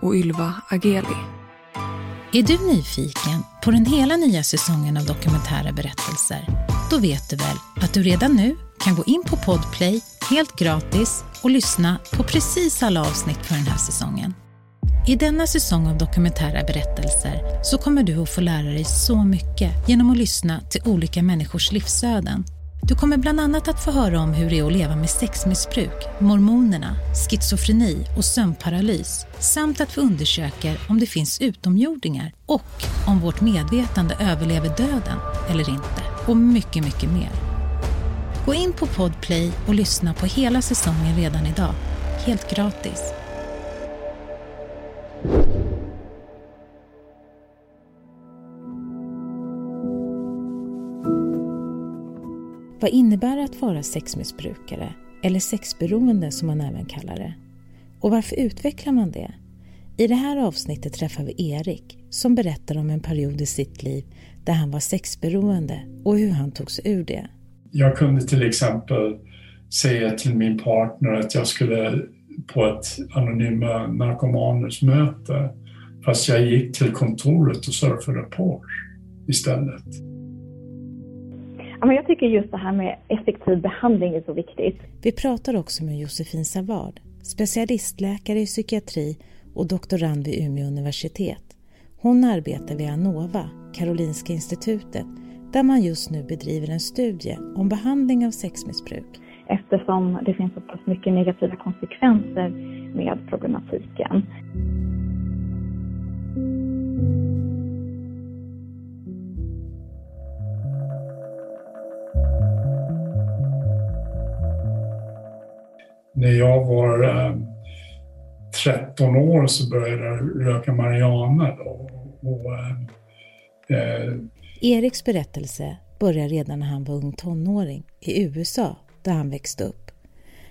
och Ylva Ageli. Är du nyfiken på den hela nya säsongen av dokumentära berättelser? Då vet du väl att du redan nu kan gå in på Podplay helt gratis och lyssna på precis alla avsnitt för den här säsongen. I denna säsong av dokumentära berättelser så kommer du att få lära dig så mycket genom att lyssna till olika människors livsöden du kommer bland annat att få höra om hur det är att leva med sexmissbruk, mormonerna, schizofreni och sömnparalys samt att vi undersöker om det finns utomjordingar och om vårt medvetande överlever döden eller inte. Och mycket, mycket mer. Gå in på Podplay och lyssna på hela säsongen redan idag. Helt gratis. Vad innebär det att vara sexmissbrukare, eller sexberoende som man även kallar det? Och varför utvecklar man det? I det här avsnittet träffar vi Erik som berättar om en period i sitt liv där han var sexberoende och hur han tog sig ur det. Jag kunde till exempel säga till min partner att jag skulle på ett anonyma narkomaners möte fast jag gick till kontoret och surfade på istället. Men jag tycker just det här med effektiv behandling är så viktigt. Vi pratar också med Josefin Savard, specialistläkare i psykiatri och doktorand vid Umeå universitet. Hon arbetar vid Anova, Karolinska institutet, där man just nu bedriver en studie om behandling av sexmissbruk. Eftersom det finns så pass mycket negativa konsekvenser med problematiken. När jag var eh, 13 år så började jag röka marijuana. Då, och, eh, eh, Eriks berättelse börjar redan när han var ung tonåring i USA där han växte upp.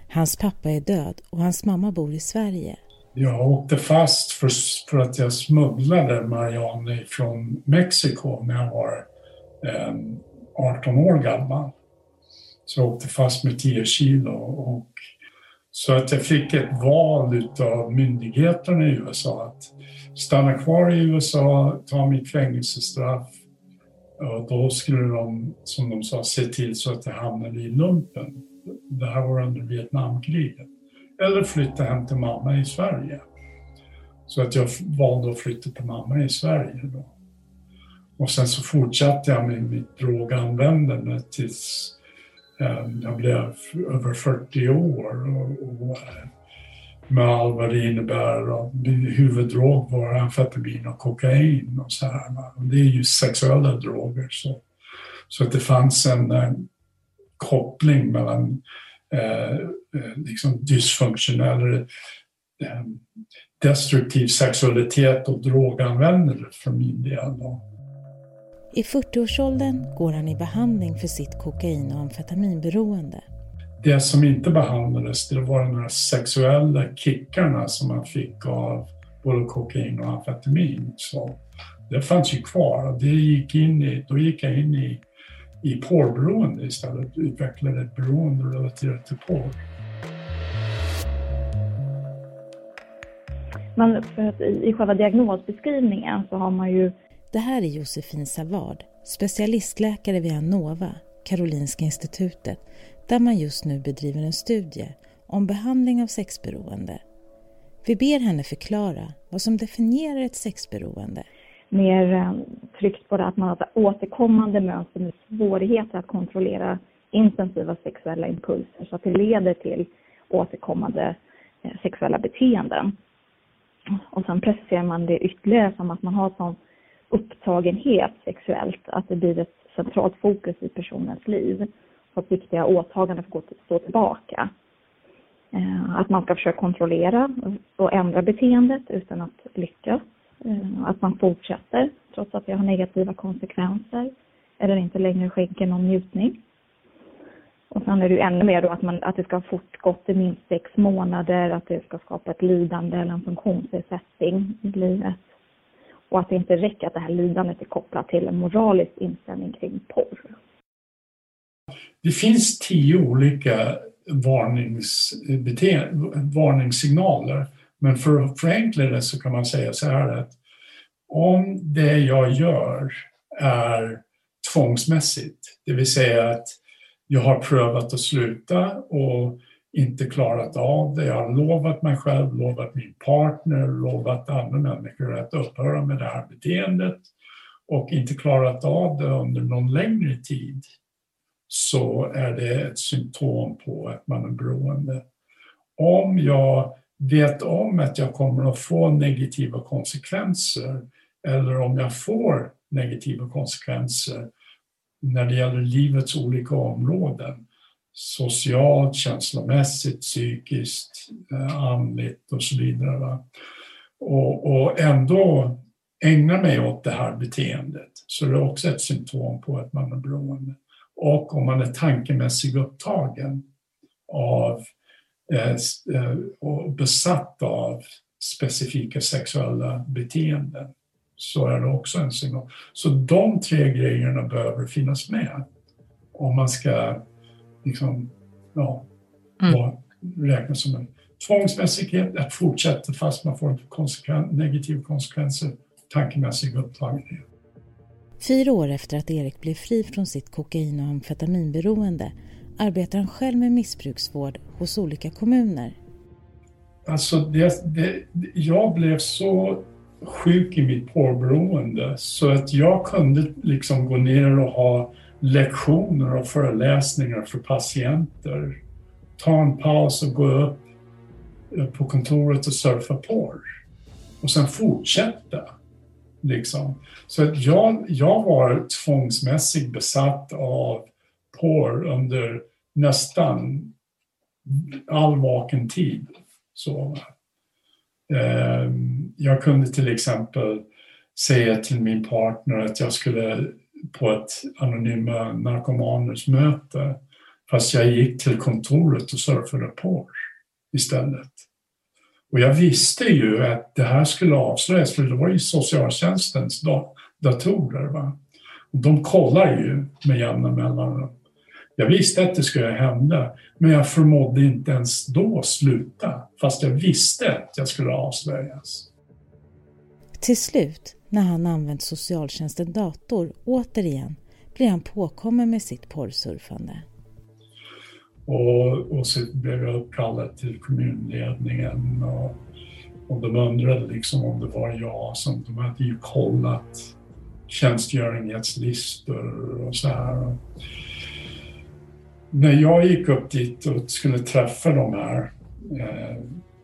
Hans pappa är död och hans mamma bor i Sverige. Jag åkte fast för, för att jag smugglade marijuana från Mexiko när jag var eh, 18 år gammal. Så jag åkte fast med 10 kilo och så att jag fick ett val av myndigheterna i USA att stanna kvar i USA, ta mitt fängelsestraff och då skulle de, som de sa, se till så att jag hamnade i lumpen. Det här var under Vietnamkriget. Eller flytta hem till mamma i Sverige. Så att jag valde att flytta till mamma i Sverige då. Och sen så fortsatte jag med mitt droganvändande tills Ehm, jag blev över 40 år och, och med allt vad det innebär. Och huvuddrog var amfetamin och kokain och så här. Det är ju sexuella droger. Så, så att det fanns en, en koppling mellan eh, eh liksom dysfunktionell eh, destruktiv sexualitet och droganvändande för min del. I 40-årsåldern går han i behandling för sitt kokain och amfetaminberoende. Det som inte behandlades det var de här sexuella kickarna som man fick av både kokain och amfetamin. Så det fanns ju kvar. Det gick in i, då gick jag in i, i porrberoende istället, utvecklade ett beroende relaterat till porr. Men för att i, i själva diagnosbeskrivningen så har man ju det här är Josefin Savard, specialistläkare vid Anova, Karolinska institutet, där man just nu bedriver en studie om behandling av sexberoende. Vi ber henne förklara vad som definierar ett sexberoende. Mer eh, tryckt på det att man har återkommande mönster med svårigheter att kontrollera intensiva sexuella impulser så att det leder till återkommande eh, sexuella beteenden. Och sen preciserar man det ytterligare som att man har sånt upptagenhet sexuellt, att det blir ett centralt fokus i personens liv. Så att viktiga åtaganden får stå tillbaka. Eh, att man ska försöka kontrollera och ändra beteendet utan att lyckas. Eh, att man fortsätter trots att det har negativa konsekvenser eller inte längre skänker någon njutning. Och sen är det ju ännu mer då att, man, att det ska ha fortgått i minst sex månader, att det ska skapa ett lidande eller en funktionsnedsättning i livet. Och att det inte räcker att det här lidandet är kopplat till en moralisk inställning kring porr. Det finns tio olika varningssignaler. Men för att förenkla det så kan man säga så här att om det jag gör är tvångsmässigt, det vill säga att jag har prövat att sluta och inte klarat av det. Jag har lovat mig själv, lovat min partner, lovat andra människor att upphöra med det här beteendet och inte klarat av det under någon längre tid så är det ett symptom på att man är beroende. Om jag vet om att jag kommer att få negativa konsekvenser eller om jag får negativa konsekvenser när det gäller livets olika områden, socialt, känslomässigt, psykiskt, eh, andligt och så vidare. Och, och ändå ägna mig åt det här beteendet så det är också ett symptom på att man är beroende. Och om man är tankemässigt upptagen av eh, eh, och besatt av specifika sexuella beteenden så är det också en signal. Så de tre grejerna behöver finnas med om man ska liksom, ja, mm. räkna som en tvångsmässighet, att fortsätta fast man får konsekven negativa konsekvenser, tankemässig upptagenhet. Fyra år efter att Erik blev fri från sitt kokain och amfetaminberoende arbetar han själv med missbruksvård hos olika kommuner. Alltså, det, det, jag blev så sjuk i mitt porrberoende så att jag kunde liksom gå ner och ha lektioner och föreläsningar för patienter. Ta en paus och gå upp på kontoret och surfa porr. Och sen fortsätta. Liksom. Så att jag, jag var tvångsmässigt besatt av porr under nästan all vaken tid. Så, ehm, jag kunde till exempel säga till min partner att jag skulle på ett anonyma narkomaners möte fast jag gick till kontoret och surfade porr istället. Och jag visste ju att det här skulle avslöjas för det var ju socialtjänstens datorer. Va? Och de kollar ju med jämna mellanrum. Jag visste att det skulle hända, men jag förmådde inte ens då sluta, fast jag visste att jag skulle avslöjas. Till slut, när han använt socialtjänstens dator återigen, blir han påkommen med sitt porrsurfande. Och, och så blev jag uppkallad till kommunledningen och, och de undrade liksom om det var jag som de hade ju kollat tjänstgöringslistor och så här när jag gick upp dit och skulle träffa de här, eh,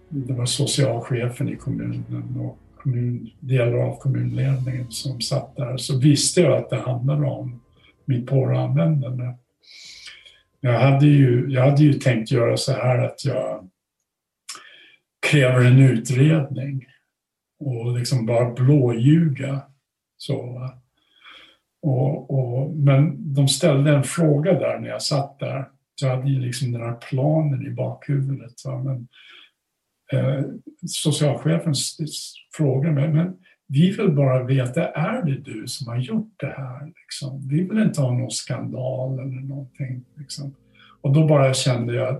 det var socialchefen i kommunen och kommun, delar av kommunledningen som satt där, så visste jag att det handlade om mitt porranvändande. Jag hade, ju, jag hade ju tänkt göra så här att jag kräver en utredning och liksom bara blåljuga. Så, och, och, men de ställde en fråga där när jag satt där. Jag hade ju liksom den här planen i bakhuvudet. Va? Men, eh, socialchefen frågade mig, men vi vill bara veta, är det du som har gjort det här? Liksom? Vi vill inte ha någon skandal eller någonting. Liksom. Och då bara kände jag,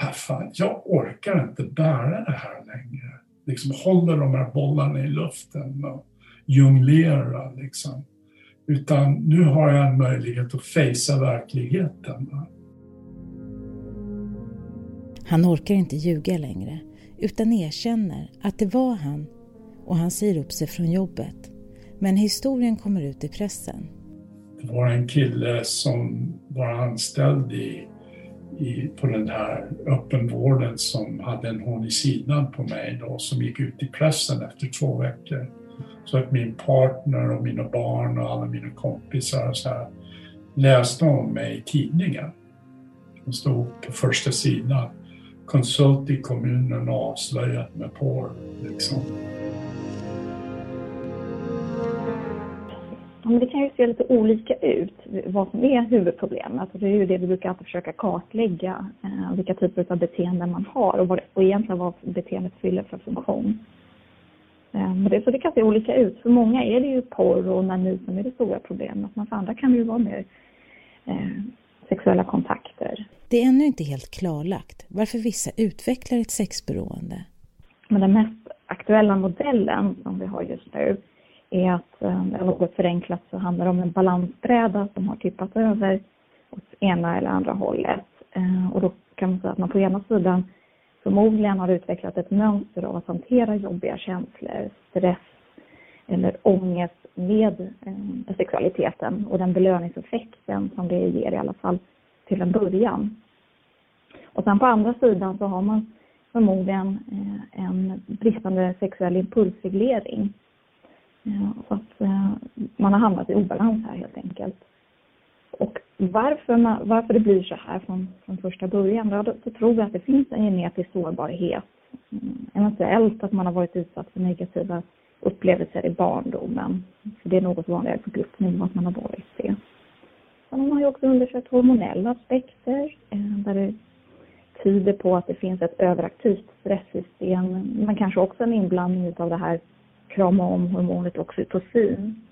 äh, fan, jag orkar inte bära det här längre. Liksom håller de här bollarna i luften och jonglera. Liksom. Utan nu har jag en möjlighet att fejsa verkligheten. Han orkar inte ljuga längre, utan erkänner att det var han och han säger upp sig från jobbet. Men historien kommer ut i pressen. Det var en kille som var anställd i, i, på den här öppenvården som hade en hon i sidan på mig då, som gick ut i pressen efter två veckor. Så att min partner och mina barn och alla mina kompisar så här, läste om mig i tidningen. Det stod på första sidan. Konsult i kommunen och avslöjat med porr. Liksom. Men det kan ju se lite olika ut, vad som är huvudproblemet. Alltså det är ju det vi brukar alltid försöka kartlägga, eh, vilka typer av beteenden man har och, vad, och egentligen vad beteendet fyller för funktion. Eh, det, så det kan se olika ut. För många är det ju porr och onani som är det stora problemet, men för andra kan det ju vara mer eh, sexuella kontakter. Det är ännu inte helt klarlagt varför vissa utvecklar ett sexberoende. Men den mest aktuella modellen som vi har just nu är att, eh, något förenklat, så handlar det om en balansbräda som har tippat över åt ena eller andra hållet. Eh, och då kan man säga att man på ena sidan förmodligen har utvecklat ett mönster av att hantera jobbiga känslor, stress eller ångest med eh, sexualiteten och den belöningseffekten som det ger i alla fall till en början. Och sen på andra sidan så har man förmodligen eh, en bristande sexuell impulsreglering. Eh, så att eh, man har hamnat i obalans här helt enkelt. Och varför, man, varför det blir så här från, från första början, då, då tror jag att det finns en genetisk sårbarhet. Mm, eventuellt att man har varit utsatt för negativa upplevelser i barndomen. För det är något vanligare på gruppnivå att man har varit det. Man har ju också undersökt hormonella aspekter eh, där det tyder på att det finns ett överaktivt stresssystem men kanske också en inblandning av det här krama om hormonet oxytocin.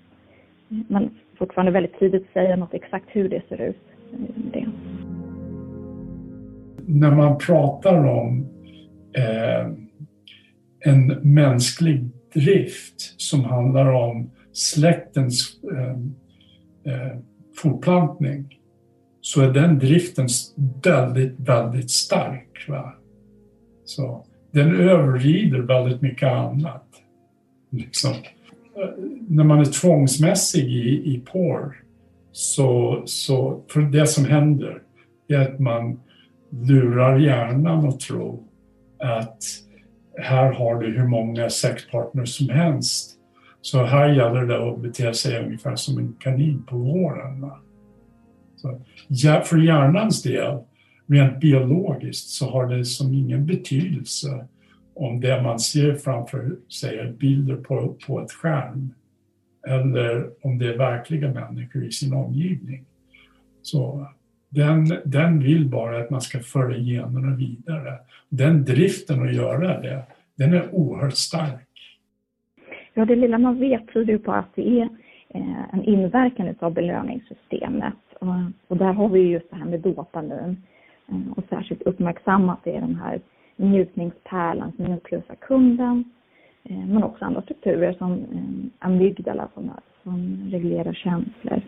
Men fortfarande väldigt tidigt att säga något exakt hur det ser ut. Eh, det. När man pratar om eh, en mänsklig drift som handlar om släktens eh, eh, fortplantning så är den driften väldigt, väldigt stark. Va? Så den överrider väldigt mycket annat. Liksom. När man är tvångsmässig i, i porr så, så för det som händer är att man lurar hjärnan att tro att här har du hur många sexpartners som helst. Så här gäller det att bete sig ungefär som en kanin på våren. Va? Så, för hjärnans del, rent biologiskt, så har det som ingen betydelse om det man ser framför sig är bilder på, på ett skärm eller om det är verkliga människor i sin omgivning. Så den, den vill bara att man ska föra generna vidare. Den driften att göra det, den är oerhört stark. Ja, det lilla man vet tyder ju på att det är eh, en inverkan av belöningssystemet. Och där har vi just det här med dopamin eh, och särskilt uppmärksammat det i den här njutningspärlan som nucleus kunden eh, men också andra strukturer som amygdala som, som reglerar känslor.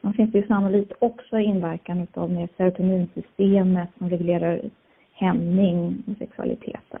Sen finns det ju sannolikt också inverkan av mer serotoninsystemet som reglerar hämning och sexualiteten.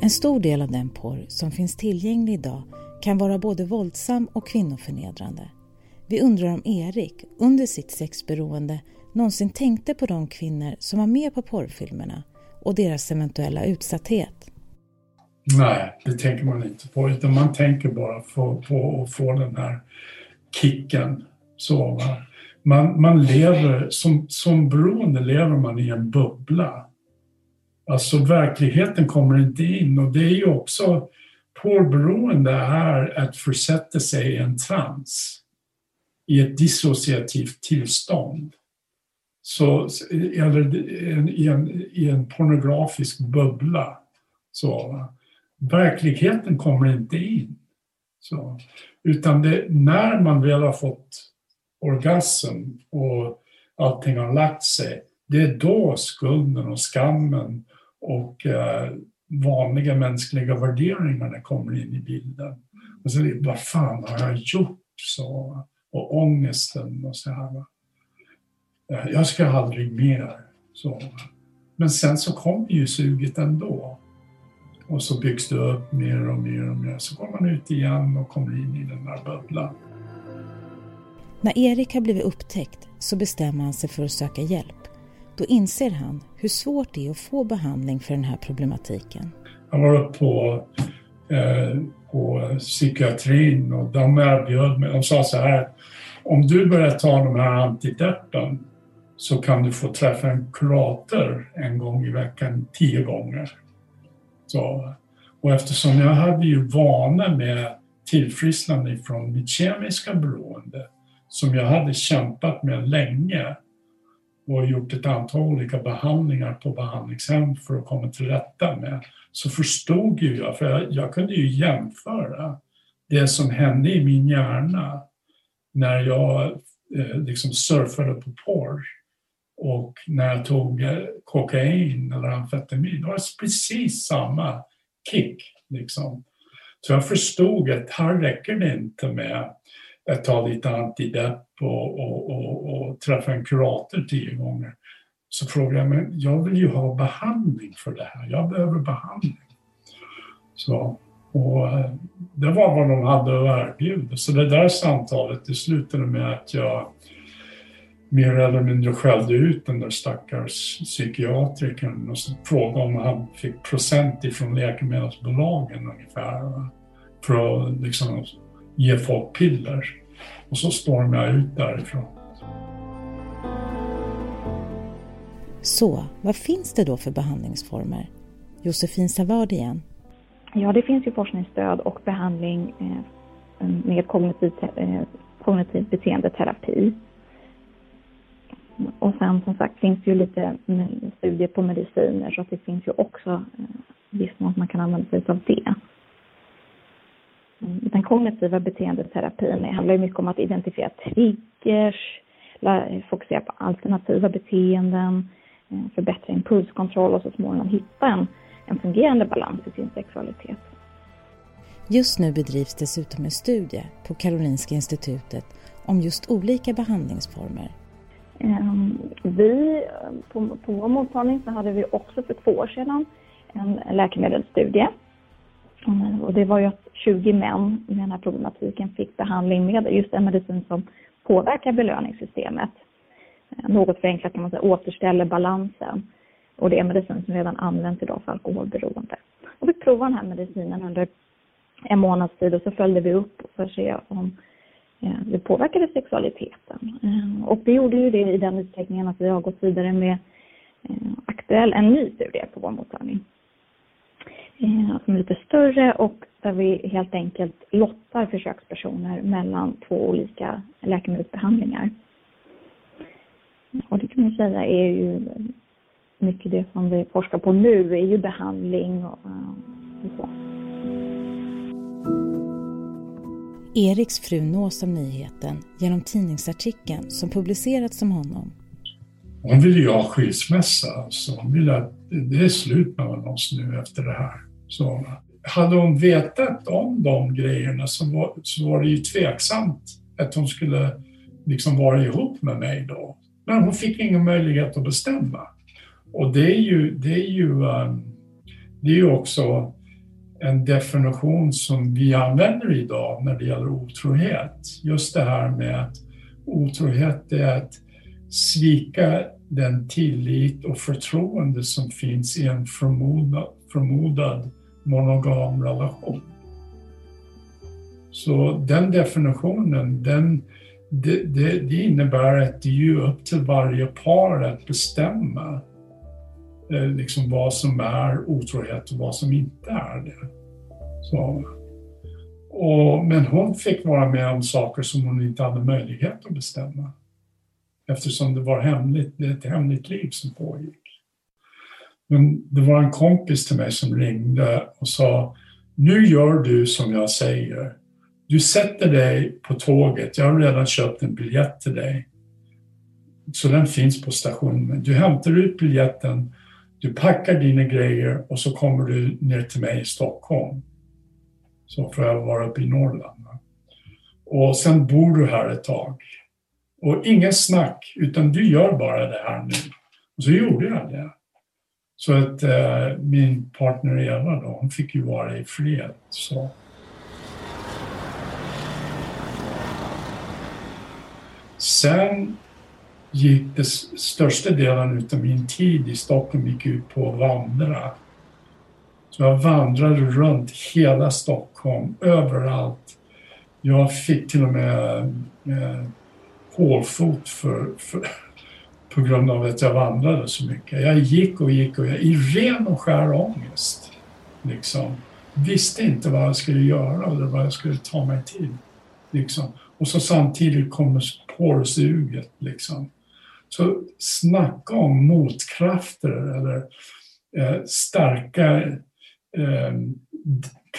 En stor del av den porr som finns tillgänglig idag kan vara både våldsam och kvinnoförnedrande. Vi undrar om Erik under sitt sexberoende någonsin tänkte på de kvinnor som var med på porrfilmerna och deras eventuella utsatthet. Nej, det tänker man inte på utan man tänker bara på, på att få den här kicken. Så, Man, man lever, som, som beroende lever man i en bubbla. Alltså verkligheten kommer inte in och det är ju också porrberoende är att försätta sig i en trans i ett dissociativt tillstånd. Så, eller i en, i en pornografisk bubbla. Så, verkligheten kommer inte in. Så, utan det, när man väl har fått orgasm och allting har lagt sig, det är då skulden och skammen och eh, vanliga mänskliga värderingarna kommer in i bilden. Och så, vad fan har jag gjort? Så, och ångesten och så här. Eh, jag ska aldrig mer. Så. Men sen så kommer ju suget ändå. Och så byggs det upp mer och mer och mer. Så går man ut igen och kommer in i den där bubblan. När Erik har blivit upptäckt så bestämmer han sig för att söka hjälp. Då inser han hur svårt det är att få behandling för den här problematiken. Jag var uppe på, eh, på psykiatrin och de erbjöd mig, de sa så här, om du börjar ta de här antideppen så kan du få träffa en kurator en gång i veckan, tio gånger. Så, och eftersom jag hade ju vana med tillfrisknande från mitt kemiska beroende som jag hade kämpat med länge och gjort ett antal olika behandlingar på behandlingshem för att komma till rätta med, så förstod ju jag, för jag, jag kunde ju jämföra det som hände i min hjärna när jag eh, liksom surfade på porr och när jag tog eh, kokain eller amfetamin. Det var precis samma kick. Liksom. Så jag förstod att här räcker det inte med ta lite antidepp och, och, och, och träffa en kurator tio gånger. Så frågade jag, men jag vill ju ha behandling för det här. Jag behöver behandling. Så, och eh, det var vad de hade att erbjuda. Så det där samtalet, det slutade med att jag mer eller mindre skällde ut den där stackars psykiatrikern och frågade om han fick procent ifrån läkemedelsbolagen ungefär. För att liksom ge folk piller. Och så stormade jag ut därifrån. Så, vad finns det då för behandlingsformer? Josefin Savard igen. Ja, det finns ju forskningsstöd och behandling eh, med kognitiv, eh, kognitiv beteendeterapi. Och sen som sagt finns det ju lite studier på mediciner så att det finns ju också eh, viss mån att man kan använda sig av det. Den kognitiva beteendeterapin handlar mycket om att identifiera triggers, fokusera på alternativa beteenden, eh, förbättra impulskontroll och så småningom hitta en, en fungerande balans i sin sexualitet. Just nu bedrivs dessutom en studie på Karolinska institutet om just olika behandlingsformer. Ehm, vi, på, på vår mottagning så hade vi också för två år sedan en läkemedelsstudie Mm. och det var ju att 20 män med den här problematiken fick behandling med just en medicin som påverkar belöningssystemet. Eh, något förenklat kan man säga återställer balansen. Och det är medicin som redan används idag för alkoholberoende. Och vi provade den här medicinen under en månads tid och så följde vi upp för att se om eh, det påverkade sexualiteten. Eh, och det gjorde ju det i den utsträckningen att vi har gått vidare med aktuell, en ny studie på vår mottagning som är lite större och där vi helt enkelt lottar försökspersoner mellan två olika läkemedelsbehandlingar. Och det kan man säga är ju mycket det som vi forskar på nu, är ju behandling och, och så. Eriks fru nås av nyheten genom tidningsartikeln som publicerats om honom. Hon ville ju ha skilsmässa, så hon ville att det är slut mellan oss nu efter det här. Så hade hon vetat om de grejerna så var, så var det ju tveksamt att hon skulle liksom vara ihop med mig då. Men hon fick ingen möjlighet att bestämma. Och det är ju, det är ju, ehm, det är ju också en definition som vi använder idag när det gäller otrohet. Just det här med att otrohet är att svika den tillit och förtroende som finns i en förmodad, förmodad monogam relation. Så den definitionen, den, det, det, det, innebär att det är upp till varje par att bestämma eh, liksom vad som är otrohet och vad som inte är det. Så. Och, men hon fick vara med om saker som hon inte hade möjlighet att bestämma eftersom det var hemligt, det ett hemligt liv som pågick. Men det var en kompis till mig som ringde och sa nu gör du som jag säger. du sätter dig på tåget, jag har redan köpt en biljett till dig. Så den finns på stationen. Du hämtar ut biljetten, du packar dina grejer och så kommer du ner till mig i Stockholm. Så får jag vara uppe i Norrland. Och sen bor du här ett tag. Och inget snack, utan du gör bara det här nu. Och så gjorde jag det. Så att eh, min partner Eva då, hon fick ju vara i fred. Så. Sen gick det största delen av min tid i Stockholm gick ut på att vandra. Så jag vandrade runt hela Stockholm, överallt. Jag fick till och med eh, hålfot för, för, på grund av att jag vandrade så mycket. Jag gick och gick och jag, i ren och skär ångest. Liksom. Visste inte vad jag skulle göra eller vad jag skulle ta mig till. Liksom. Och så samtidigt kommer porrsuget. Liksom. Så snacka om motkrafter eller eh, starka eh,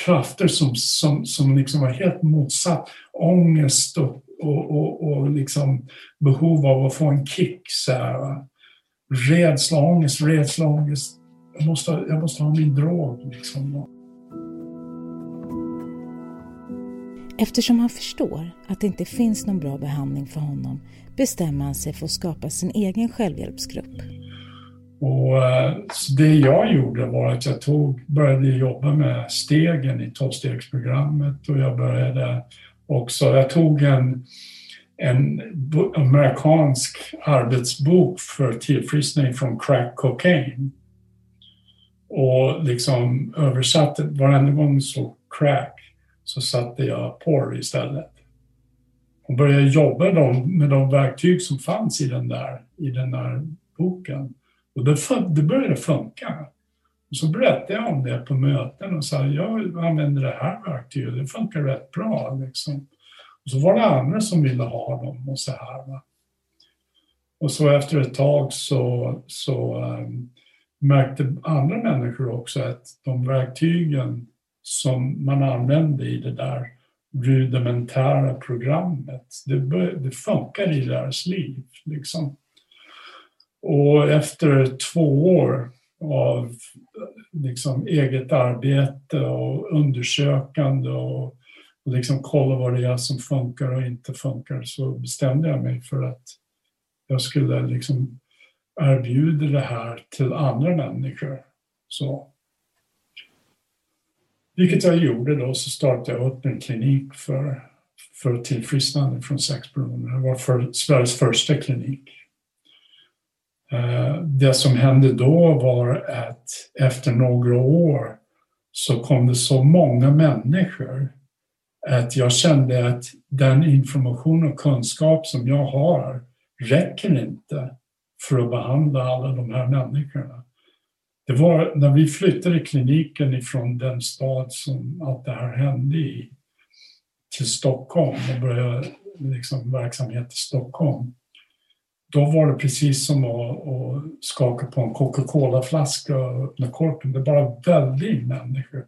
krafter som, som, som liksom var helt motsatt. Ångest och, och, och, och liksom behov av att få en kick. Så här. Rädsla, ångest, rädsla, ångest. Jag måste, jag måste ha min drog. Liksom. Eftersom han förstår att det inte finns någon bra behandling för honom bestämmer han sig för att skapa sin egen självhjälpsgrupp. Och, eh, det jag gjorde var att jag tog, började jobba med stegen i tolvstegsprogrammet och jag började också, jag tog en, en amerikansk arbetsbok för tillfriskning från crack cocaine och liksom översatte, varenda gång så crack så satte jag porr istället. Och började jobba med de verktyg som fanns i den där, i den där boken. Och det, det började funka. Och så berättade jag om det på möten och sa jag använder det här verktyget, det funkar rätt bra. Liksom. Och så var det andra som ville ha dem och så här. Va? Och så efter ett tag så, så um, märkte andra människor också att de verktygen som man använde i det där rudimentära programmet, det, det funkar i deras liv. Liksom. Och efter två år av liksom, eget arbete och undersökande och, och liksom kolla vad det är som funkar och inte funkar så bestämde jag mig för att jag skulle liksom erbjuda det här till andra människor. Så. Vilket jag gjorde då, så startade jag upp en klinik för, för tillfrisknande från sexberoende. Det var för Sveriges första klinik. Eh, det som hände då var att efter några år så kom det så många människor att jag kände att den information och kunskap som jag har räcker inte för att behandla alla de här människorna. Det var när vi flyttade kliniken ifrån den stad som allt det här hände i till Stockholm och började liksom verksamhet i Stockholm då var det precis som att, att skaka på en Coca-Cola-flaska och öppna korken. Det bara väldigt människor.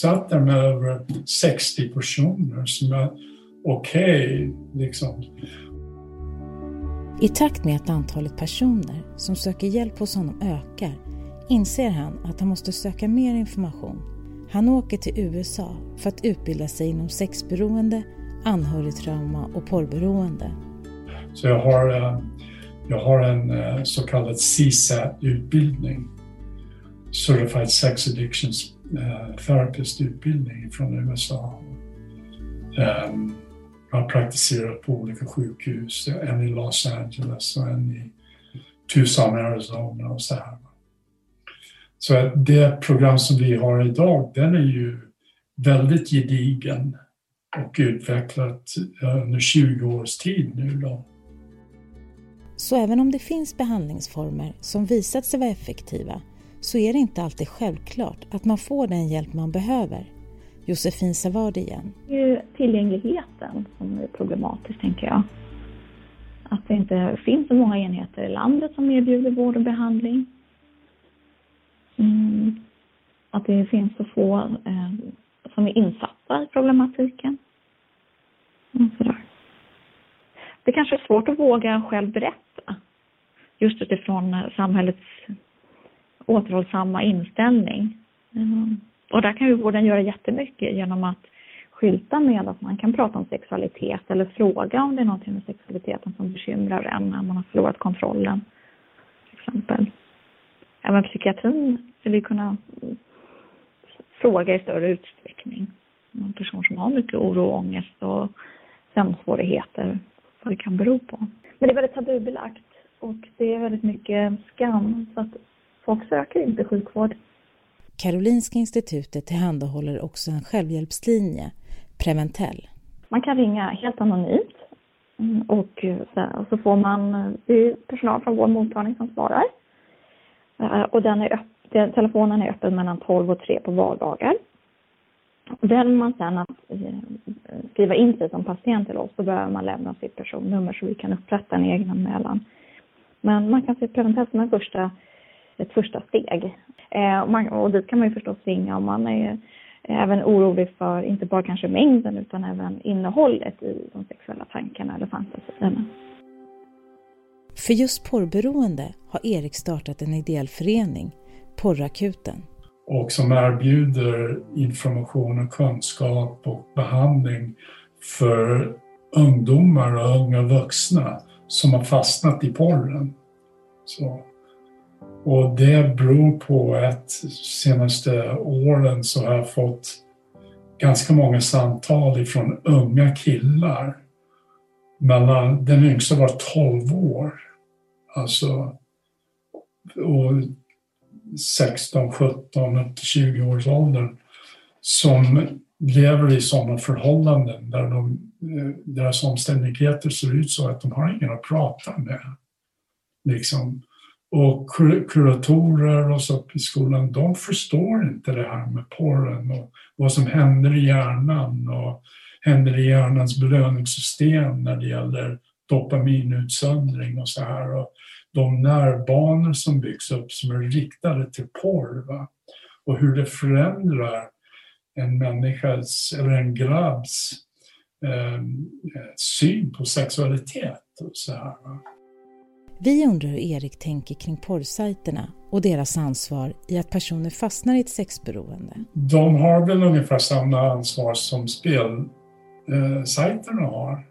Satt där med över 60 personer som är okej, okay, liksom. I takt med att antalet personer som söker hjälp hos honom ökar inser han att han måste söka mer information. Han åker till USA för att utbilda sig inom sexberoende, anhörigtrauma och porrberoende. Så jag har eh, jag har en eh, så kallad CSAT-utbildning, Certified Sex Addictions eh, Therapist-utbildning från USA. Ehm, jag har praktiserat på olika sjukhus, en i Los Angeles och en i Tucson, Arizona och så här. Så det program som vi har idag, den är ju väldigt gedigen och utvecklat eh, under 20 års tid nu då. Så även om det finns behandlingsformer som visat sig vara effektiva så är det inte alltid självklart att man får den hjälp man behöver. Josefin Savard igen. Det är tillgängligheten som är problematisk, tänker jag. Att det inte finns så många enheter i landet som erbjuder vård och behandling. Mm. Att det finns så få eh, som är insatta i problematiken. Mm, sådär. Det kanske är svårt att våga själv berätta. Just utifrån samhällets återhållsamma inställning. Mm. Och där kan ju vården göra jättemycket genom att skylta med att man kan prata om sexualitet eller fråga om det är någonting med sexualiteten som bekymrar en när man har förlorat kontrollen. Till exempel. Även psykiatrin skulle kunna fråga i större utsträckning. En person som har mycket oro, och ångest och sömnsvårigheter, vad det kan bero på. Men det är väldigt tabubelagt och det är väldigt mycket skam så att folk söker inte sjukvård. Karolinska institutet tillhandahåller också en självhjälpslinje, Preventell. Man kan ringa helt anonymt mm, och så får man, det är personal från vår mottagning som svarar. Eh, och den är öppen, telefonen är öppen mellan 12 och 3 på vardagar. Väljer man sen att eh, skriva in sig som patient till oss så behöver man lämna sitt personnummer så vi kan upprätta en egen anmälan. Men man kan se Preventell som en första, ett första steg. Eh, och, man, och dit kan man ju förstås ringa om man är även orolig för inte bara kanske mängden utan även innehållet i de sexuella tankarna eller fantasierna. För just porrberoende har Erik startat en ideell förening, Porrakuten. Och som erbjuder information och kunskap och behandling för ungdomar och unga vuxna som har fastnat i porren. Så. Och det beror på att de senaste åren så har jag fått ganska många samtal ifrån unga killar. Mellan, den yngsta var 12 år. Alltså, och 16, 17, upp till 20 års åldern som lever i sådana förhållanden där de, eh, deras omständigheter ser ut så att de har ingen att prata med. Liksom. Och kuratorer och så i skolan, de förstår inte det här med porren och vad som händer i hjärnan och händer i hjärnans belöningssystem när det gäller dopaminutsöndring och så här. Och de nervbanor som byggs upp som är riktade till porr. Va? Och hur det förändrar en människas, eller en grabbs, eh, syn på sexualitet. Och så här, va? Vi undrar hur Erik tänker kring porrsajterna och deras ansvar i att personer fastnar i ett sexberoende. De har väl ungefär samma ansvar som spelsajterna har.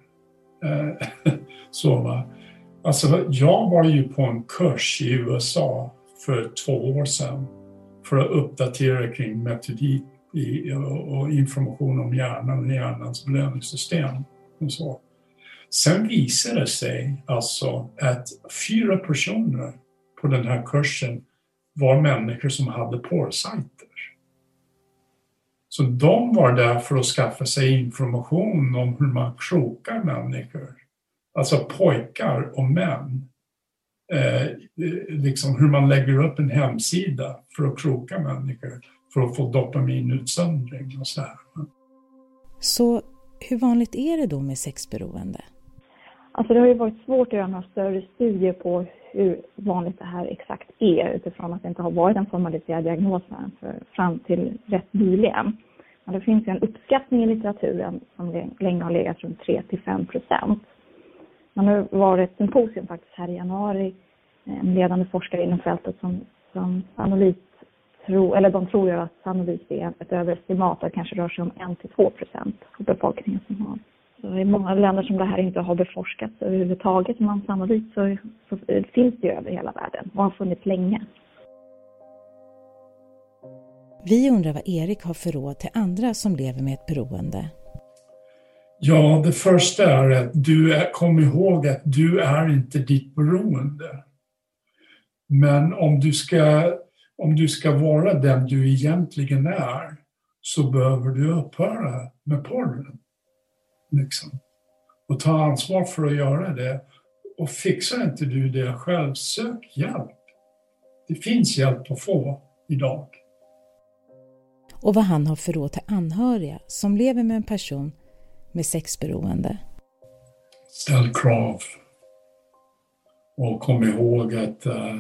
Eh, så, va? Alltså, jag var ju på en kurs i USA för två år sedan för att uppdatera kring metodik och information om hjärnan och hjärnans belöningssystem. Och så. Sen visade det sig alltså att fyra personer på den här kursen var människor som hade porrsajter. Så de var där för att skaffa sig information om hur man krokar människor. Alltså pojkar och män. Eh, liksom hur man lägger upp en hemsida för att kroka människor för att få dopaminutsöndring och så här. Så hur vanligt är det då med sexberoende? Alltså det har ju varit svårt att göra några större studier på hur vanligt det här exakt är utifrån att det inte har varit en formaliserad diagnos för, fram till rätt nyligen. Men det finns ju en uppskattning i litteraturen som länge har legat runt 3 till 5 procent. Man har varit ett symposium faktiskt här i januari, eh, en ledande forskare inom fältet som, som sannolikt tror, eller de tror ju att sannolikt är ett överestimat, att det kanske rör sig om 1 till 2 procent av befolkningen som har så I många länder som det här inte har beforskats överhuvudtaget, men sannolikt så, så finns det ju över hela världen och har funnits länge. Vi undrar vad Erik har för råd till andra som lever med ett beroende. Ja, det första är att du är, kom ihåg att du är inte ditt beroende. Men om du ska, om du ska vara den du egentligen är så behöver du upphöra med porren. Liksom. Och ta ansvar för att göra det. Och fixar inte du det själv, sök hjälp. Det finns hjälp att få idag. Och vad han har för råd till anhöriga som lever med en person med sexberoende. Ställ krav. Och kom ihåg att, eh,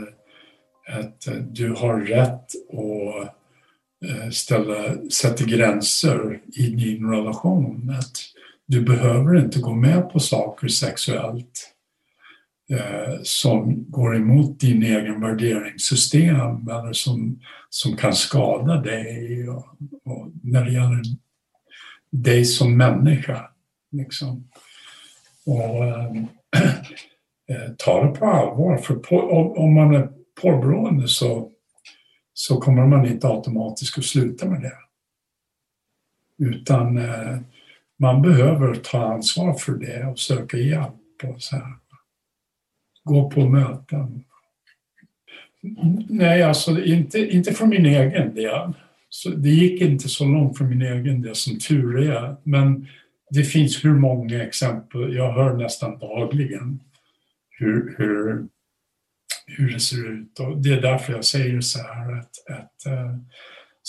att du har rätt att eh, ställa, sätta gränser i din relation. Att du behöver inte gå med på saker sexuellt eh, som går emot din egen värderingssystem eller som, som kan skada dig och, och när det gäller dig som människa. Liksom. Och eh, eh, ta det på allvar, för på, om, om man är porrberoende så, så kommer man inte automatiskt att sluta med det. Utan äh, man behöver ta ansvar för det och söka hjälp och så här. Gå på möten. Nej, alltså inte, inte för min egen del. Så det gick inte så långt för min egen del som tur är. Men det finns hur många exempel, jag hör nästan dagligen hur, hur, hur det ser ut. Och det är därför jag säger så här att, att äh,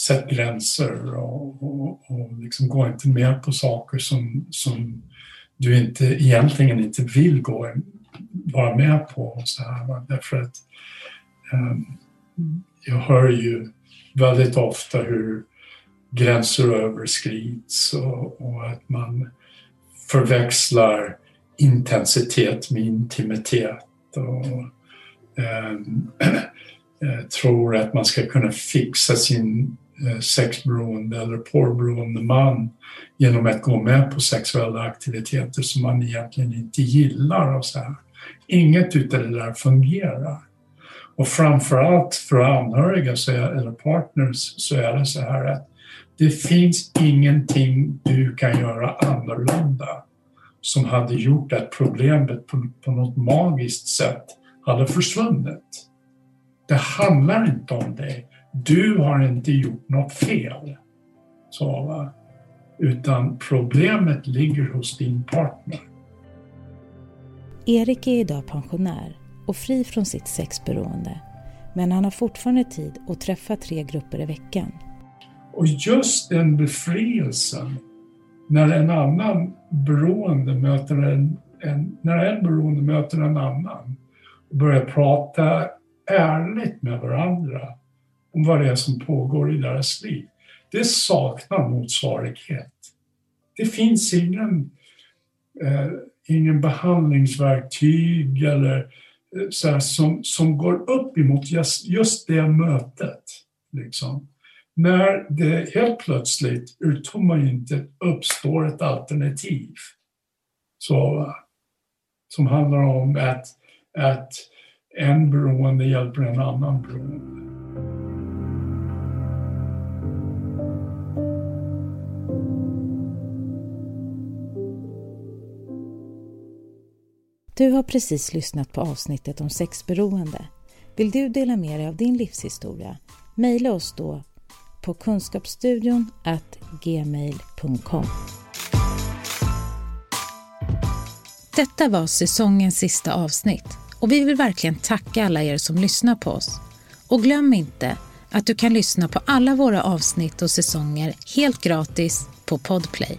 sätt gränser och, och, och liksom gå inte med på saker som, som du inte, egentligen inte vill gå, vara med på. Så här, Därför att äh, jag hör ju väldigt ofta hur gränser överskrids och, och att man förväxlar intensitet med intimitet och ehm, eh, tror att man ska kunna fixa sin eh, sexberoende eller porrberoende man genom att gå med på sexuella aktiviteter som man egentligen inte gillar och så här. Inget utav det där fungerar. Och framförallt för anhöriga så är, eller partners så är det så här att det finns ingenting du kan göra annorlunda som hade gjort att problemet på, på något magiskt sätt hade försvunnit. Det handlar inte om dig. Du har inte gjort något fel. Så, va? Utan problemet ligger hos din partner. Erik är idag pensionär och fri från sitt sexberoende. Men han har fortfarande tid att träffa tre grupper i veckan. Och just den befrielsen, när en annan beroende möter en, en, när en beroende möter en annan och börjar prata ärligt med varandra om vad det är som pågår i deras liv. Det saknar motsvarighet. Det finns ingen, eh, ingen behandlingsverktyg eller Eh, så här, som, som går upp emot just, just det mötet. Liksom. När det helt plötsligt ur tomma intet uppstår ett alternativ så, som handlar om att, att en beroende hjälper en annan beroende. Du har precis lyssnat på avsnittet om sexberoende. Vill du dela med dig av din livshistoria? Mejla oss då på kunskapsstudion gmail.com. Detta var säsongens sista avsnitt och vi vill verkligen tacka alla er som lyssnar på oss. Och glöm inte att du kan lyssna på alla våra avsnitt och säsonger helt gratis på Podplay.